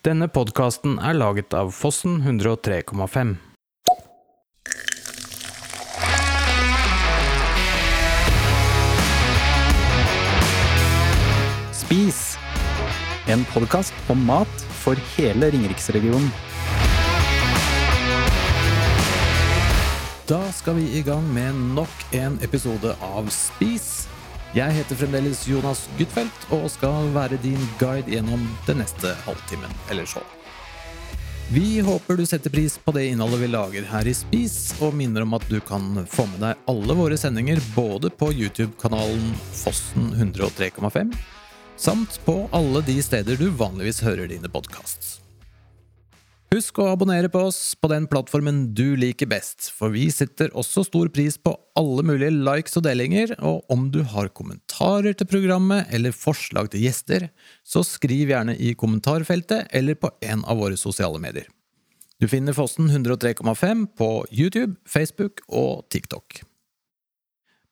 Denne podkasten er laget av Fossen 103,5. Spis! En podkast om mat for hele Ringeriksregionen. Da skal vi i gang med nok en episode av Spis. Jeg heter fremdeles Jonas Gutfeldt og skal være din guide gjennom den neste halvtimen eller så. Vi håper du setter pris på det innholdet vi lager her i Spis, og minner om at du kan få med deg alle våre sendinger både på YouTube-kanalen Fossen 103,5 samt på alle de steder du vanligvis hører dine podkasts. Husk å abonnere på oss på den plattformen du liker best, for vi setter også stor pris på alle mulige likes og delinger, og om du har kommentarer til programmet eller forslag til gjester, så skriv gjerne i kommentarfeltet eller på en av våre sosiale medier. Du finner Fossen 103,5 på YouTube, Facebook og TikTok.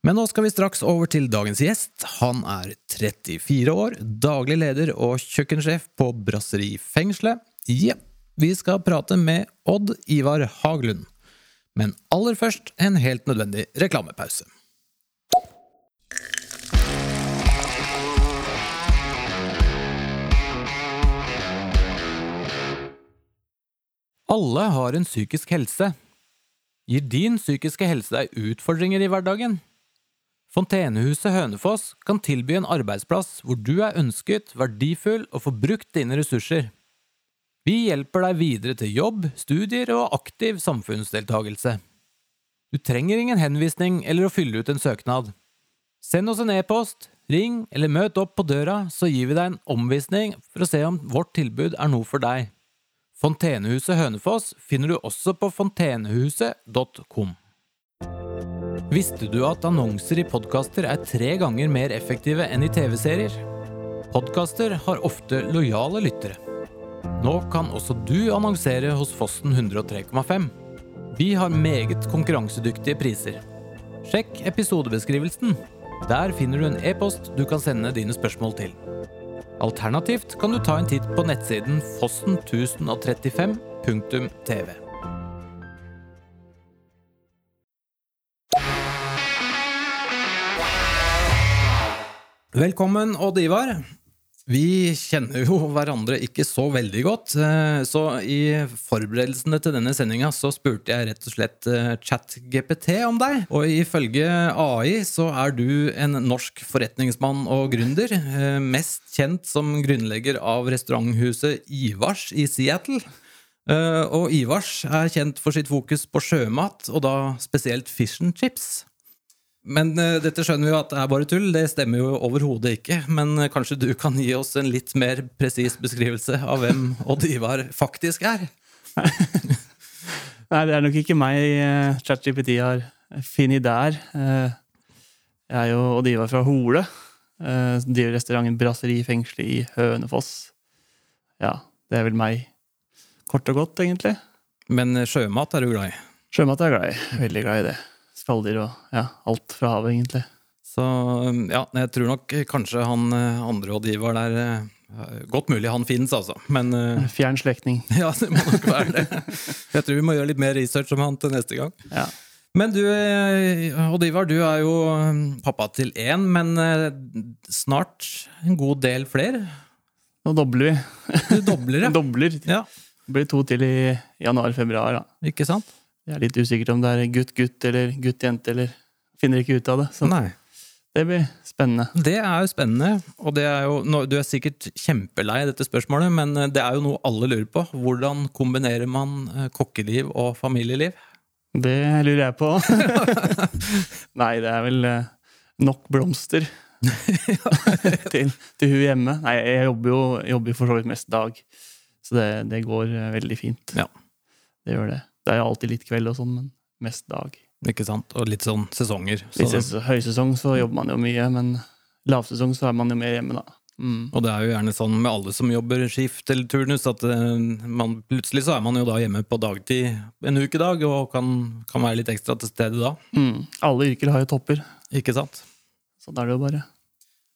Men nå skal vi straks over til dagens gjest. Han er 34 år, daglig leder og kjøkkensjef på Brasseri Fengselet. Jepp. Vi skal prate med Odd Ivar Haglund. Men aller først en helt nødvendig reklamepause. Alle har en psykisk helse. Gir din psykiske helse deg utfordringer i hverdagen? Fontenehuset Hønefoss kan tilby en arbeidsplass hvor du er ønsket, verdifull og får brukt dine ressurser. Vi hjelper deg videre til jobb, studier og aktiv samfunnsdeltagelse. Du trenger ingen henvisning eller å fylle ut en søknad. Send oss en e-post, ring eller møt opp på døra, så gir vi deg en omvisning for å se om vårt tilbud er noe for deg. Fontenehuset Hønefoss finner du også på fontenehuset.com. Visste du at annonser i podkaster er tre ganger mer effektive enn i TV-serier? Podkaster har ofte lojale lyttere. Nå kan også du annonsere hos Fossen 103,5. Vi har meget konkurransedyktige priser. Sjekk episodebeskrivelsen. Der finner du en e-post du kan sende dine spørsmål til. Alternativt kan du ta en titt på nettsiden fossen1035.tv. Velkommen, Odd Ivar. Vi kjenner jo hverandre ikke så veldig godt, eh, så i forberedelsene til denne sendinga så spurte jeg rett og slett eh, ChatGPT om deg. Og ifølge AI så er du en norsk forretningsmann og gründer, eh, mest kjent som grunnlegger av restauranthuset Ivars i Seattle. Og Ivars er kjent for sitt fokus på sjømat, og da spesielt fish and chips. Men uh, dette skjønner vi jo at det er bare tull. Det stemmer jo overhodet ikke. Men uh, kanskje du kan gi oss en litt mer presis beskrivelse av hvem Odd Ivar faktisk er? Nei, det er nok ikke meg uh, ChatGPT har funnet der. jeg er jo Odd Ivar fra Hole. Uh, driver restauranten Brasseri Fengsel i Hønefoss. Ja, det er vel meg. Kort og godt, egentlig. Men sjømat er du glad i? Sjømat er jeg glad i. Veldig glad i det skalldyr og ja, alt fra havet, egentlig. Så ja, jeg tror nok kanskje han eh, andre rådgiver der eh, Godt mulig han finnes, altså. Men eh, Fjern slektning. Ja, det må nok være det. Jeg tror vi må gjøre litt mer research om han til neste gang. Ja. Men du, Odd Ivar, du er jo pappa til én, men snart en god del flere? Nå dobler vi. Du dobler, ja. dobler. Ja. Det blir to til i januar-februar. Ikke sant? Jeg er litt usikkert om det er gutt-gutt eller gutt-jente, eller finner ikke ut av det. Så Nei. det blir spennende. Det er jo spennende, og det er jo, du er sikkert kjempelei dette spørsmålet, men eh, det er jo noe alle lurer på. Hvordan kombinerer man eh, kokkeliv og familieliv? Det lurer jeg på. Nei, det er vel eh, nok blomster til, til hun hjemme. Nei, jeg jobber jo jobber for så vidt mest dag, så det, det går veldig fint. Ja. Det gjør det. Det er jo alltid litt kveld og sånn, men mest dag. Ikke sant? Og litt sånn sesonger. Så. Litt høysesong så jobber man jo mye, men lavsesong så er man jo mer hjemme, da. Mm. Og det er jo gjerne sånn med alle som jobber skift eller turnus, at eh, man, plutselig så er man jo da hjemme på dagtid en ukedag og kan, kan være litt ekstra til stede da. Mm. Alle yrker har jo topper. Ikke sant? Sånn er det jo bare.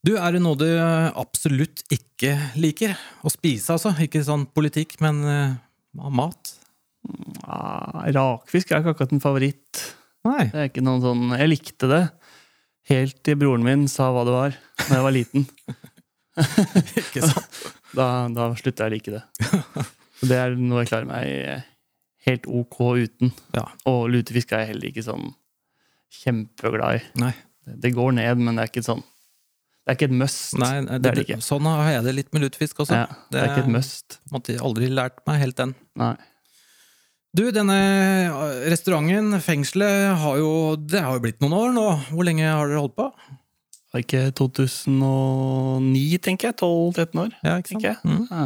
Du, er det noe du absolutt ikke liker? Å spise, altså. Ikke sånn politikk, men uh, mat? Ja, rakfisk er ikke akkurat en favoritt. Nei. Det er ikke noen sånn Jeg likte det helt til broren min sa hva det var da jeg var liten. ikke sant? Da, da slutta jeg å like det. Så det er noe jeg klarer meg helt ok uten. Ja. Og lutefisk er jeg heller ikke sånn kjempeglad i. Nei. Det, går ned, men det er ikke sånn Det er ikke et must. Nei, det, det er det ikke. Sånn har jeg det litt med lutefisk også. Ja, det er ikke et must. Måtte aldri lært meg helt den. Nei. Du, denne restauranten, fengselet, har jo, det har jo blitt noen år nå. Hvor lenge har dere holdt på? Ikke 2009, tenker jeg? 12-13 år? Ja, ikke jeg. Mm. Ja.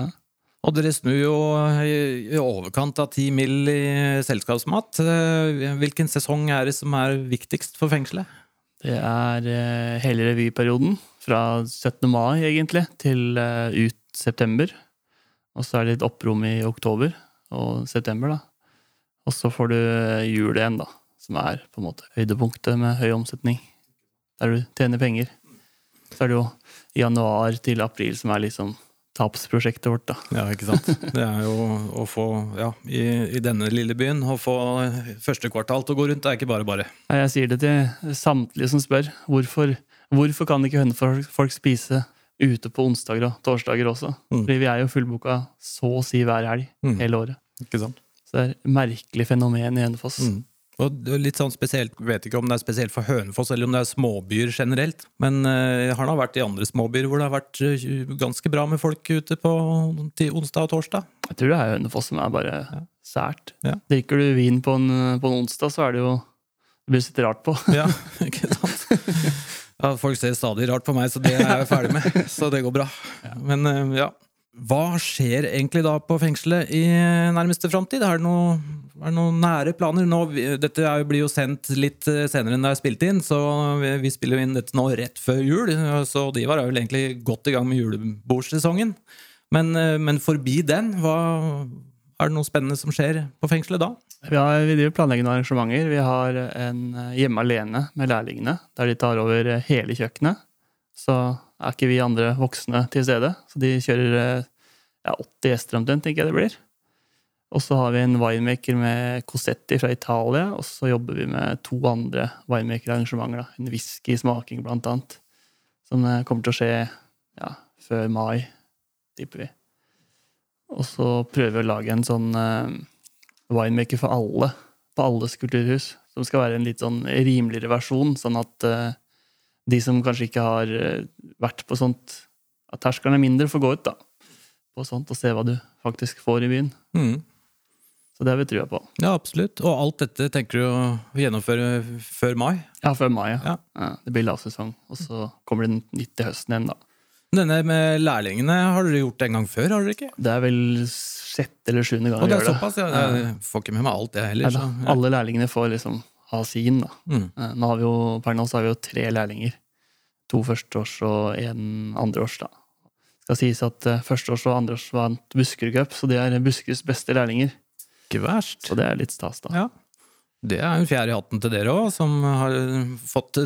Og dere snur jo i overkant av ti mill. i selskapsmat. Eh, Hvilken sesong er det som er viktigst for fengselet? Det er eh, hele revyperioden, fra 17. mai egentlig, til eh, ut september. Og så er det litt opprom i oktober og september, da. Og så får du jul igjen, da, som er på en måte høydepunktet med høy omsetning. Der du tjener penger. Så er det jo januar til april som er liksom tapsprosjektet vårt, da. Ja, ikke sant? Det er jo å få, ja, i, i denne lille byen, å få første kvartal til å gå rundt, det er ikke bare bare. Jeg sier det til samtlige som spør. Hvorfor, hvorfor kan ikke hønefolk folk spise ute på onsdager og torsdager også? Mm. Fordi vi er jo fullboka så å si hver helg Mm. hele året. Ikke sant? Så det er et merkelig fenomen i Hønefoss. Mm. Og litt sånn spesielt, vet ikke om det er spesielt for Hønefoss eller om det er småbyer generelt, men eh, jeg har da vært i andre småbyer hvor det har vært eh, ganske bra med folk ute på til onsdag og torsdag. Jeg tror det er Hønefoss som er bare sært. Ja. Drikker du vin på en, på en onsdag, så er det jo Det blir sett rart på. Ja, ikke sant? Ja, folk ser stadig rart på meg, så det er jeg ferdig med. Så det går bra. Men eh, ja. Hva skjer egentlig da på fengselet i nærmeste framtid? Er det noen nære planer? Nå, dette jo- blir jo sendt litt eh, senere enn det er spilt inn, så vi, vi spiller jo inn dette nå rett før jul. Så de var jo egentlig godt i gang med julebordsesongen. Men, eh, men forbi den, hva, er det noe spennende som skjer på fengselet da? Har, vi driver planleggende arrangementer. Vi har en eh, hjemme alene med lærlingene, der de tar over eh, hele kjøkkenet. Så er ikke vi andre voksne til stede. Så de kjører eh, ja, 80 gjester omtrent, tenker jeg det blir. Og så har vi en winemaker med Cosetti fra Italia, og så jobber vi med to andre winemaker-arrangementer. En whisky-smaking, blant annet. Som eh, kommer til å skje ja, før mai, tipper vi. Og så prøver vi å lage en sånn eh, winemaker for alle på alles kulturhus. Som skal være en litt sånn rimeligere versjon, sånn at de som kanskje ikke har eh, vært på sånt At terskelen er mindre, får gå ut da, på sånt og se hva du faktisk får i byen. Mm. Så det har vi trua på. Ja, absolutt. Og alt dette tenker du å gjennomføre før mai? Ja, før mai, ja. Ja. ja. Det blir lavsesong. Og så kommer det nytt til høsten igjen, da. Denne med lærlingene har dere gjort en gang før, har dere ikke? Det er vel sjette eller sjuende gang Og det er det. såpass, ja. Jeg får ikke med meg alt, jeg heller. Så, ja. Alle lærlingene får liksom ha sin. Mm. Eh, Nå har vi jo, per nå så har vi jo tre lærlinger. To førsteårs og én andreårs. da. Skal sies at eh, førsteårs og andreårs vant Buskerud Cup, så det er Buskeruds beste lærlinger. Ikke verst. Så det er litt stas, da. Ja. Det er en fjær i hatten til dere òg, som har fått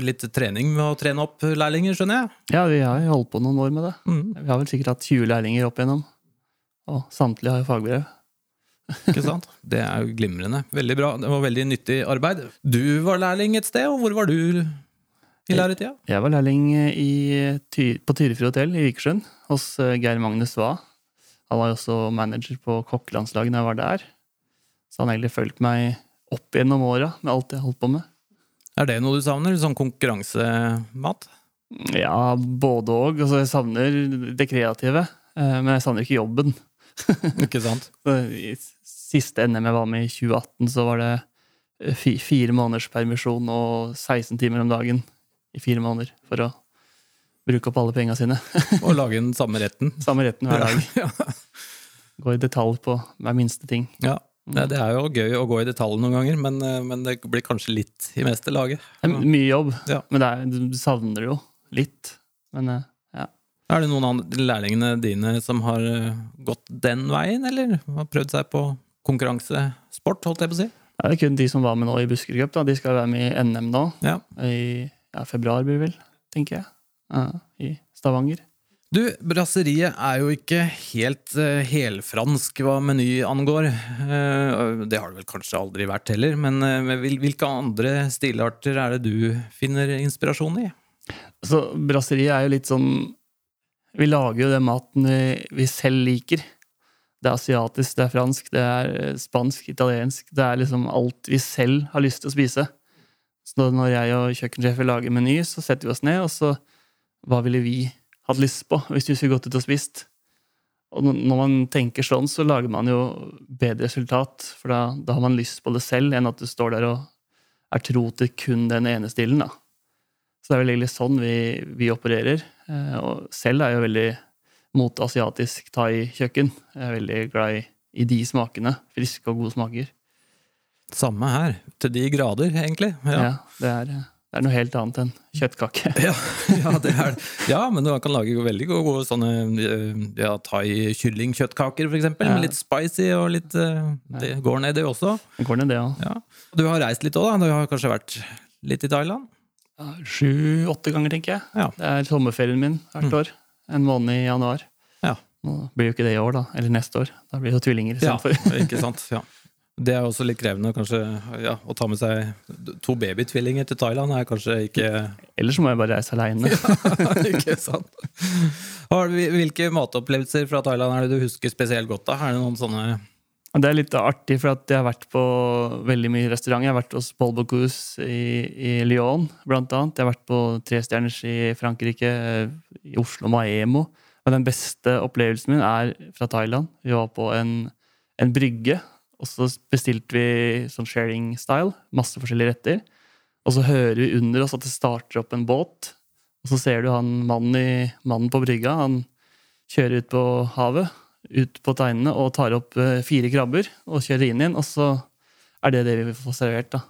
litt trening med å trene opp lærlinger, skjønner jeg. Ja, vi har holdt på noen år med det. Mm. Vi har vel sikkert hatt 20 lærlinger opp igjennom. Og samtlige har jo fagbrev. Ikke sant? Det er jo glimrende. Veldig bra. Det var veldig nyttig arbeid. Du var lærling et sted, og hvor var du i læretida? Jeg var lærling i, på Tyrifjord hotell i Vikersund hos eh, Geir Magnus Waa. Han var jo også manager på kokkelandslaget da jeg var der. Så han har egentlig fulgt meg opp gjennom åra med alt jeg holdt på med. Er det noe du savner? Sånn konkurransemat? Ja, både og. Altså, jeg savner det kreative, eh, men jeg savner ikke jobben. Ikke sant? Siste NM jeg var med i 2018, så var det eh, fire måneders permisjon og 16 timer om dagen i fire måneder for å bruke opp alle penga sine. og lage den samme retten. Samme retten hver dag. Ja. Gå i detalj på hver minste ting. Ja. Nei, det er jo gøy å gå i detalj noen ganger, men, men det blir kanskje litt i meste laget. Det er mye jobb, Ja. men det er, du savner det jo litt. Men eh, ja. Er det noen av lærlingene dine som har gått den veien, eller har prøvd seg på konkurransesport, holdt jeg på å si? Det er kun de som var med nå i Buskerud Cup. da. De skal være med i NM nå. Ja. I ja, februar blir det vel, tenker jeg. i Stavanger. Du, brasseriet er jo ikke helt uh, helfransk hva meny angår. Uh, det har det vel kanskje aldri vært heller, men uh, hvilke andre stilarter er det du finner inspirasjon i? Så brasseriet er jo litt sånn Vi lager jo den maten vi, vi selv liker. Det er asiatisk, det er fransk, det er eh, spansk, italiensk. Det er liksom alt vi selv har lyst til å spise. Så når jeg og kjøkkensjefen lager meny, så setter vi oss ned, og så Hva ville vi hatt lyst på hvis vi skulle gått ut og spist? Og når man tenker sånn, så lager man jo bedre resultat. For da, da har man lyst på det selv, enn at du står der og er tro til kun den ene stilen. da. Så det er vel egentlig sånn vi, vi opererer. Eh, Og selv er jo veldig mot asiatisk thai-kjøkken. Jeg er veldig glad i, i de smakene. Friske og gode smaker. Samme her. Til de grader, egentlig. Ja. Ja, det, er, det er noe helt annet enn kjøttkake. ja, ja det er det. Ja, men du kan lage veldig gode, gode sånne eh, ja, thai-kyllingkjøttkaker, eksempel. Ja. Med litt spicy og litt eh, Det går ned, det også. Det går ned, det òg. Ja. Du har reist litt òg, da? Du har kanskje vært litt i Thailand? Sju-åtte ganger, tenker jeg. Ja. Det er sommerferien min hvert år. En måned i januar. Ja. Nå blir jo ikke det i år, da. Eller neste år. Da blir det jo tvillinger Ja, istedenfor. ikke sant. Ja. Det er også litt krevende kanskje, ja, å ta med seg to babytvillinger til Thailand. er kanskje ikke Eller så må jeg bare reise aleine. Ikke sant. Hvilke matopplevelser fra Thailand er det du husker spesielt godt? da? Er det noen sånne Det er litt artig, for jeg har vært på veldig mye restauranter. Jeg har vært hos Paul Bocuse i, i Lyon, blant annet. Jeg har vært på Trestjerners i Frankrike, i Oslo Maemo. Men den beste opplevelsen min er fra Thailand. Vi var på en, en brygge, og så bestilte vi sånn sharing style. Masse forskjellige retter. Og så hører vi under oss at det starter opp en båt. Og så ser du han mannen, i, mannen på brygga. Han kjører ut på havet ut på teinene og tar opp eh, fire krabber og kjører inn igjen, og så er det det vi får servert. da.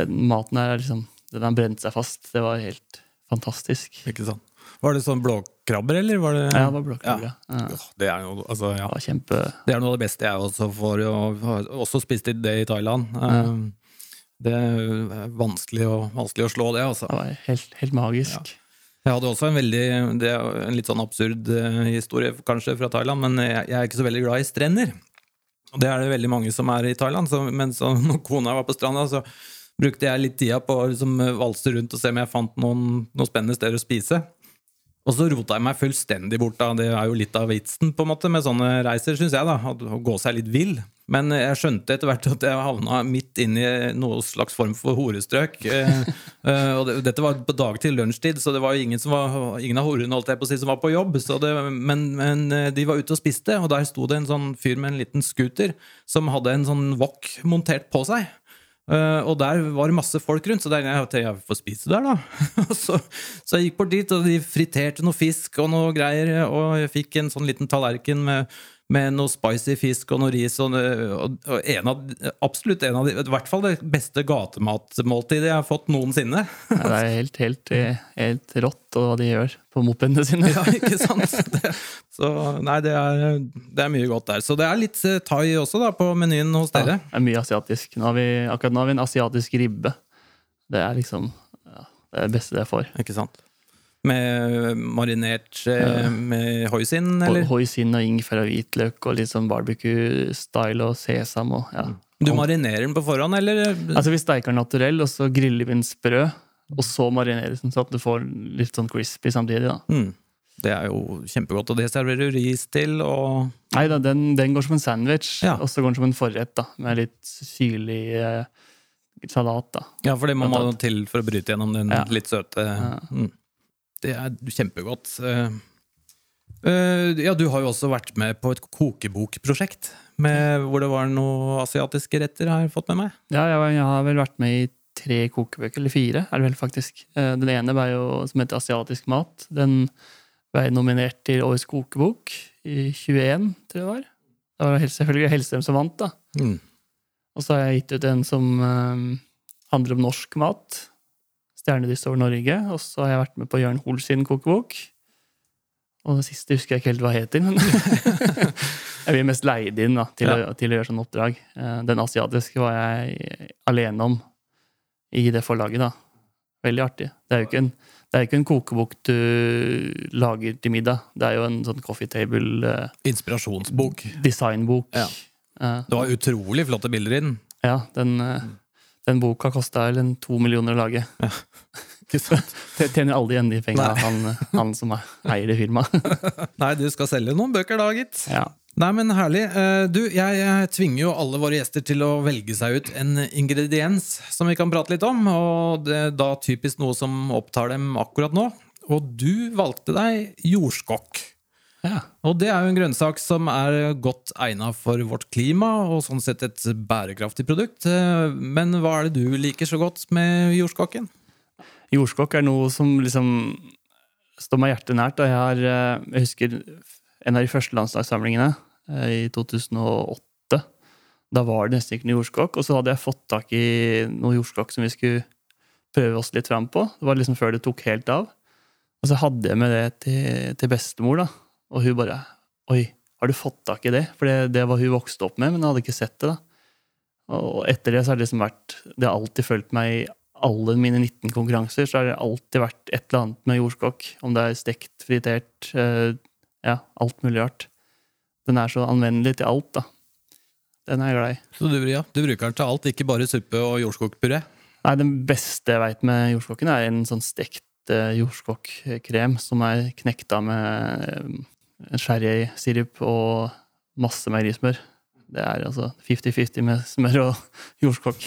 Den maten her er liksom, den har brent seg fast. Det var helt fantastisk. Ikke sant? Var det sånn blåkrabber, eller var det Ja, det var blåkrabber. Ja. Ja, Det er jo altså, ja. Det kjempe... Det er noe av det beste jeg også får, og har også spist det i Thailand. Um, Det er vanskelig å, vanskelig å slå det, altså. Det var helt, helt magisk. Jeg hadde også en veldig Det er en litt sånn absurd eh, historie kanskje fra Thailand, men jeg, jeg er ikke så veldig glad i strender. Og det er det veldig mange som er i Thailand. Så, men så, når kona var på stranda, så brukte jeg litt tida på å liksom, valse rundt og se om jeg fant noen, noen spennende steder å spise. Og så rota jeg meg fullstendig bort. da, Det er jo litt av vitsen på en måte med sånne reiser, syns jeg. da, Å gå seg litt vill. Men jeg skjønte etter hvert at jeg havna midt inn i noe slags form for horestrøk. Eh, eh, og dette var på dagtid, lunsjtid, så det var ingen, var, ingen av horene holdt jeg på å si, som var på jobb. Det, men, men eh, de var ute og spiste, og der sto det en sånn fyr med en liten scooter som hadde en sånn wok montert på seg. Eh, og der var det masse folk rundt, så der jeg jeg får spise der, da. Så, så jeg gikk bort dit, og de friterte noe fisk og noe greier, og jeg fikk en sånn liten tallerken med, med noe spicy fisk og noe ris. Og, og, en av, absolutt en av de, i hvert fall det beste gatematmåltidet jeg har fått noensinne. Ja, det er helt, helt, helt rått hva de gjør på mopedene sine. Ja, ikke sant? Det, så nei, det er, det er mye godt der. Så det er litt eh, thai også da på menyen hos dere. Ja, det er mye asiatisk. Nå har vi, akkurat nå har vi en asiatisk ribbe. Det er liksom ja, det er det beste jeg får. Ikke sant? Med marinert eh, med hoisin, eller? Hoisin og ingefær og hvitløk og litt sånn barbecue-style og sesam. Og, ja. Du marinerer den på forhånd, eller? Altså Vi steiker den naturell, og så griller vi den sprø. Og så marineres den, så at du får litt sånn crispy samtidig. da. Mm. Det er jo kjempegodt, og det serverer du ris til, og Nei da, den, den går som en sandwich, Ja. og så går den som en forrett da, med litt syrlig eh, salat. da. Ja, for det må man til for å bryte gjennom den Ja. litt søte mm. Det er kjempegodt. Eh, eh, ja, du har jo også vært med på et kokebokprosjekt med, hvor det var noen asiatiske retter, har jeg fått med meg. Ja, jeg, har vel vært med i tre kokebøker, eller fire, er det vel faktisk. Eh, Den ene var jo, som heter Asiatisk mat. Den ble nominert til Årets kokebok i 21, tror jeg det var. Det var selvfølgelig Hellstrøm som vant, da. Mm. Og så har jeg gitt ut en som eh, handler om norsk mat. Stjernedyst over Norge. Og så har jeg vært med på Jørn Hoel sin kokebok. Og det siste husker jeg ikke helt hva heter, men jeg blir mest leid inn da, til, å, til å gjøre sånne oppdrag. Eh, Den asiatiske var jeg alene om i det forlaget. da. Veldig artig. Det er jo ikke en, Det er ikke en kokebok du lager til middag. Det er jo en sånn coffee table eh, Inspirasjonsbok. designbok. Ja. Eh, Det var utrolig flotte bilder i den. ja, den, eh, den boka kosta vel en to millioner å lage. Ja. Det tjener aldri igjen de penga, han, han som eier det firmaet. Nei, du skal selge noen bøker da, gitt. Ja. Nei, men herlig. Eh, Du, jeg, jeg tvinger jo alle våre gjester til å velge seg ut en ingrediens som vi kan prate litt om, og det er da typisk noe som opptar dem akkurat nå. Og du valgte deg jordskokk. ja. Og det er jo en grønnsak som er godt egna for vårt klima, og sånn sett et bærekraftig produkt. Men hva er det du liker så godt med jordskokken? Jordskokk er noe som liksom står meg hjertet nært. Og Jeg, har, eh, jeg husker en av de første landslagssamlingene eh, i 2008. Da var det nesten ikke noe jordskokk, og så hadde jeg fått tak i noe jordskokk som vi skulle prøve oss litt fram på. Det var liksom før det tok helt av. Og så hadde jeg med det til, til bestemor, da. Og hun bare Oi, har du fått tak i det? For det, det var hun vokste opp med, men jeg hadde ikke sett det. da. Og etter det så har det liksom vært Det har alltid fulgt meg i alle mine 19 konkurranser, så har det alltid vært et eller annet med jordskokk. Om det er stekt, fritert, eh, ja, alt mulig rart. Den er så anvendelig til alt, da. Den er jeg glad i. Så du, ja, du bruker den til alt, ikke bare suppe og jordskokkpuré? Nei, Den beste jeg veit med jordskokken, er en sånn stekt eh, jordskokkrem som er knekta med eh, sherrysirup og masse meierismør. Det er altså 50-50 med smør og jordskokk.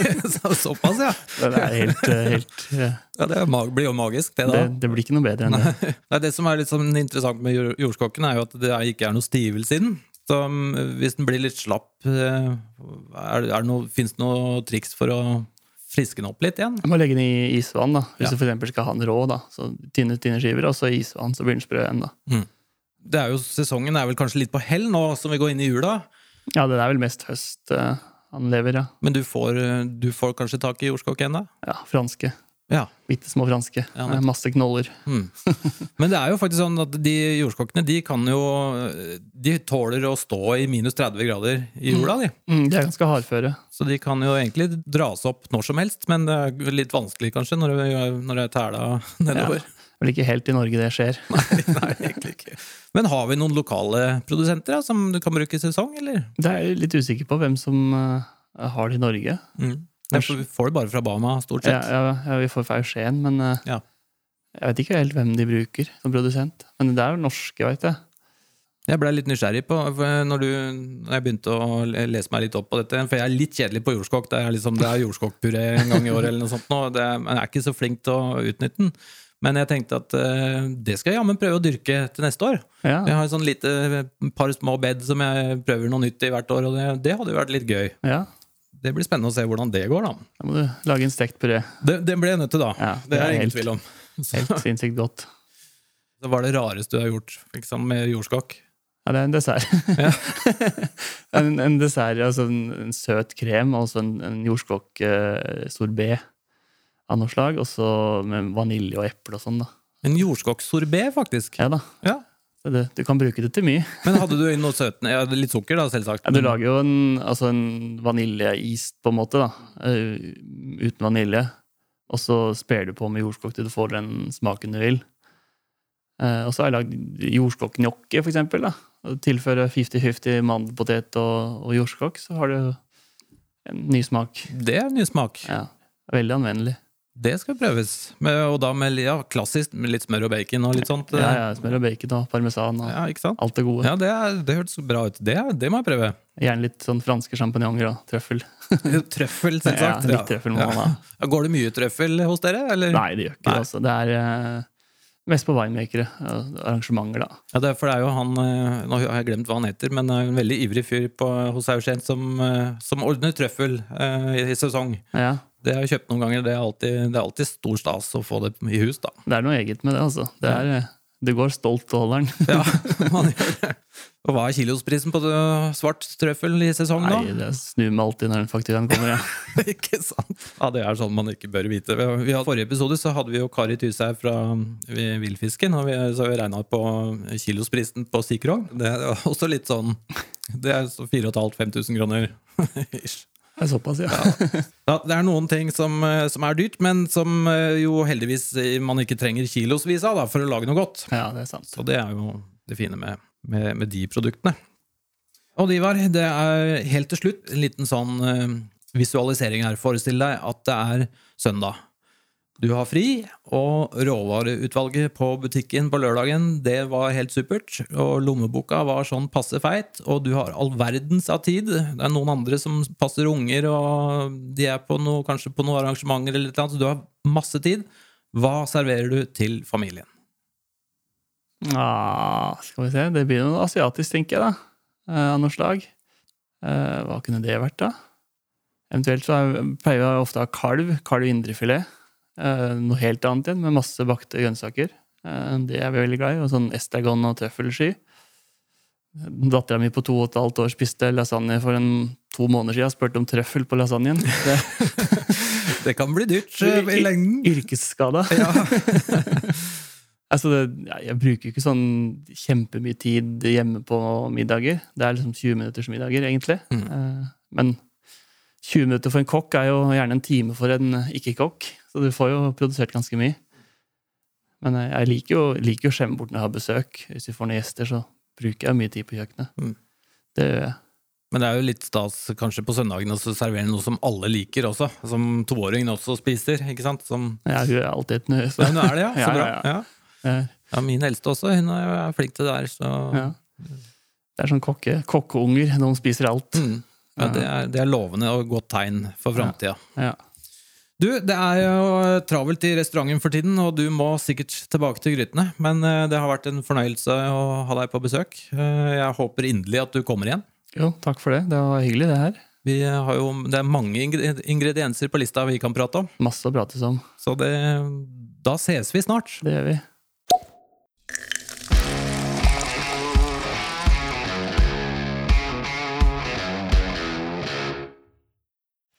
Såpass, ja. Det er helt, eh, helt ja. ja det blir jo magisk, det det, da. det blir ikke noe bedre enn det. Nei, det som er litt sånn interessant med jordskokken, er jo at det ikke er noe stivelse i den. Så um, hvis den blir litt slapp, eh, det fins det noe triks for å friske den opp litt igjen? Jeg må legge den i isvann, da. hvis Ja. du eksempel skal ha den rå. da. Så Tynne tynne skiver, og så isvann, så blir den sprø igjen. da. Det er jo, Sesongen er vel kanskje litt på hell nå som vi går inn i jula, Ja, det er vel mest høst uh, han lever, ja. men du får, eh, du får kanskje tak i jordskokk ennå? Ja, Franske. Ja. Bitte små franske. Ja, med masse knoller. Mm. Men det er jo faktisk sånn at de jordskokkene de kan jo De tåler å stå i minus 30 grader i jula, de. Mm, de er ganske hardføre. Så de kan jo egentlig dras opp når som helst, men det er litt vanskelig kanskje når det, når det er tæla nedover. Vel ikke helt i Norge det skjer. Nei, egentlig ikke. Men har vi noen lokale produsenter da, som du kan bruke i sesong, eller? Det er jeg litt usikker på hvem som eh, har det i Norge. Mm. Nei, vi får det bare fra Bama, stort sett. ja, ja, vi får fra Eugen, men eh, Ja. jeg vet ikke helt hvem de bruker som produsent. Men det er jo norske, veit jeg. Jeg ble litt nysgjerrig på når, du, når jeg begynte å lese meg litt opp på dette. For jeg er litt kjedelig på jordskokk. Det er, liksom, det er jordskokkpuré en gang i året, eller noe sånt. Nå. Det, men jeg er ikke så flink til å utnytte den. Men jeg tenkte at uh, det skal jeg jammen prøve å dyrke til neste år. Ja, Jeg har et sånn lite par små bed som jeg prøver noe nytt i hvert år, og det, det hadde jo vært litt gøy. ja. Det blir spennende å se hvordan det går, da. Da må du lage en stekt puré. Det, det ble jeg nødt til, da. Ja, det er ingen helt- tvil om. Så, Helt sinnssykt godt. så var det rareste du har gjort liksom, med jordskokk. Ja, det er en dessert. Ja. en, en dessert, altså en, en søt krem, og en, en jordskokk-sorbé av noe slag, og så med vanilje og eple og sånn. da. En jordskokksorbé, faktisk. Ja da. Ja. Det, du kan bruke det til mye. Men hadde du noe søtende? Ja, litt sukker, da, selvsagt. Ja, du lager jo en, altså en vaniljeis, på en måte, da. eh, uten vanilje. Og så sper du på med jordskokk til du får den smaken du vil. Eh, og så har jeg lagd jordskokknjokke, for eksempel. Da. Og Tilføre 50-50 mandelpotet og, og jordskokk, så har du en ny smak. Det er en ny smak. Ja, Veldig anvendelig. Det skal prøves. Med, og da med ja, klassisk med litt smør og bacon og litt sånt. Ja, ja, Smør og bacon og parmesan og Ja, alt det gode. Ja, det, er, det hørtes bra ut. Det, det må jeg prøve. Gjerne litt sånn franske sjampinjonger og trøffel. Trøffel, Ja, litt trøffel må man ha. Går det mye trøffel hos dere? Eller? Nei, det gjør ikke Nei. det. Altså. Det er Uh, mest på winemakere. Arrangementer, da. Ja, det for det er jo han eh, Nå har jeg glemt hva han heter, men er en veldig ivrig fyr på, hos Aursent som, eh, som ordner trøffel eh, i, i sesong. Ja, Det har jeg kjøpt noen ganger. Det er, alltid, det er alltid stor stas å få det i hus, da. Det er noe eget med det, altså. Det, er, eh, det går stolt og holder den. Ja, man gjør det. Og hva er kilosprisen på svart trøffel i sesong, da? Nei, det snur meg alltid når den fakturaen kommer. Ja. ikke sant? Ja, Det er sånn man ikke bør vite. Vi, vi forrige episode så hadde vi jo Kari Tyshaug fra Vi- Villfisken, og vi, så vi regna på kilosprisen på Sikrog. Det er også litt sånn Det er så 4500-5000 kroner. Det er såpass, ja. Ja, det er noen ting som, eh, som er dyrt, men som eh, jo heldigvis eh, man ikke trenger kilosvis av da, for å lage noe godt. Ja, det er sant. Så det er jo det fine med, med, med de produktene. Og Ivar, det er helt til slutt en liten sånn visualisering her. Forestill deg at det er søndag. Du har fri, og råvareutvalget på butikken på lørdagen det var helt supert. Og lommeboka var sånn passe feit, og du har all verdens av tid. Det er noen andre som passer unger, og de er på noe, kanskje på noen arrangementer, eller noe, så du har masse tid. Hva serverer du til familien? Ah, skal vi se, det blir noe asiatisk, tenker jeg, da. Eh, Av noe slag. Eh, hva kunne det vært, da? Eventuelt så er- pleier vi ofte å ha kalv. Kalv indrefilet. Eh, noe helt annet igjen, med masse bakte grønnsaker. Eh, det er vi veldig glad i. Og sånn estragon og trøffelsky. Dattera mi på to og et halvt år spiste lasagne for en to måneder siden. Spurte om trøffel på lasagnen. Det Det kan bli dyrt eh, i lengden. Yrkesskada. Ja. Altså det, jeg bruker ikke sånn kjempemye tid hjemme på middager. Det er liksom 20 minutters middager, egentlig. Mm. Eh, Men 20 minutter for en kokk er jo gjerne en time for en ikke-kokk. Så du får jo produsert ganske mye. Men eh, jeg liker jo, liker å skjemme bort når jeg har besøk. Hvis vi får noen gjester, så bruker jeg mye tid på kjøkkenet. Mm. Det gjør jeg. Men det er jo litt stas kanskje på søndagen å servere noe som alle liker også. Som toåringen også spiser. ikke sant? Som, hun er alltid et nøye. ja, nå er det, ja. Så Ja, ja, bra. ja. Ja. Ja. Ja, min eldste også. Hun er flink til det der. Så Ja. Det er sånn kokke, kokkeunger. Noen spiser alt. mm. ja, det, er, det er lovende og godt tegn for framtida. Ja. Du, det er jo travelt i restauranten for tiden, og du må sikkert tilbake til grytene. Men eh, det har vært en fornøyelse å ha deg på besøk. Eh, Jeg håper inderlig at du kommer igjen. Jo, takk for det. Det var hyggelig, det her. Vi har jo, det er mange ingredienser på lista vi kan prate om, Masse å prates om. så det, da ses vi snart. Det gjør vi.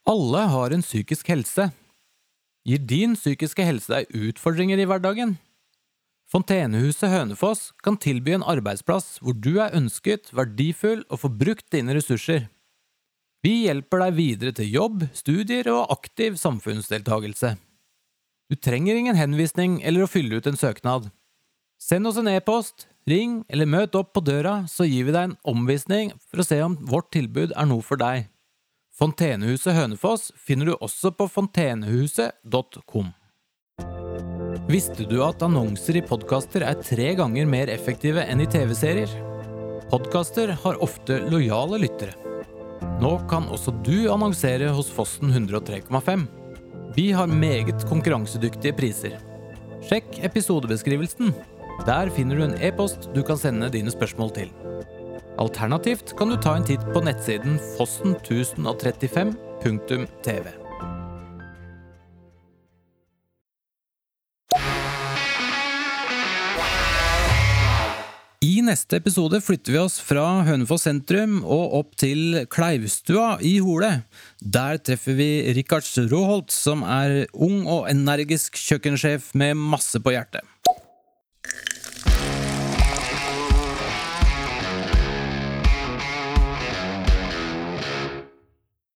Alle har en psykisk helse. Gir din psykiske helse deg utfordringer i hverdagen? Fontenehuset Hønefoss kan tilby en arbeidsplass hvor du er ønsket, verdifull og får brukt dine ressurser. Vi hjelper deg videre til jobb, studier og aktiv samfunnsdeltagelse. Du trenger ingen henvisning eller å fylle ut en søknad. Send oss en e-post, ring eller møt opp på døra, så gir vi deg en omvisning for å se om vårt tilbud er noe for deg. Fontenehuset Hønefoss finner du også på fontenehuset.com. Visste du at annonser i podkaster er tre ganger mer effektive enn i TV-serier? Podkaster har ofte lojale lyttere. Nå kan også du annonsere hos Fossen 103,5. Vi har meget konkurransedyktige priser. Sjekk episodebeskrivelsen. Der finner du en e-post du kan sende dine spørsmål til. Alternativt kan du ta en titt på nettsiden fossen1035.tv. I neste episode flytter vi oss fra Hønefoss sentrum og opp til Kleivstua i Hole. Der treffer vi Rikards Råholt, som er ung og energisk kjøkkensjef med masse på hjertet.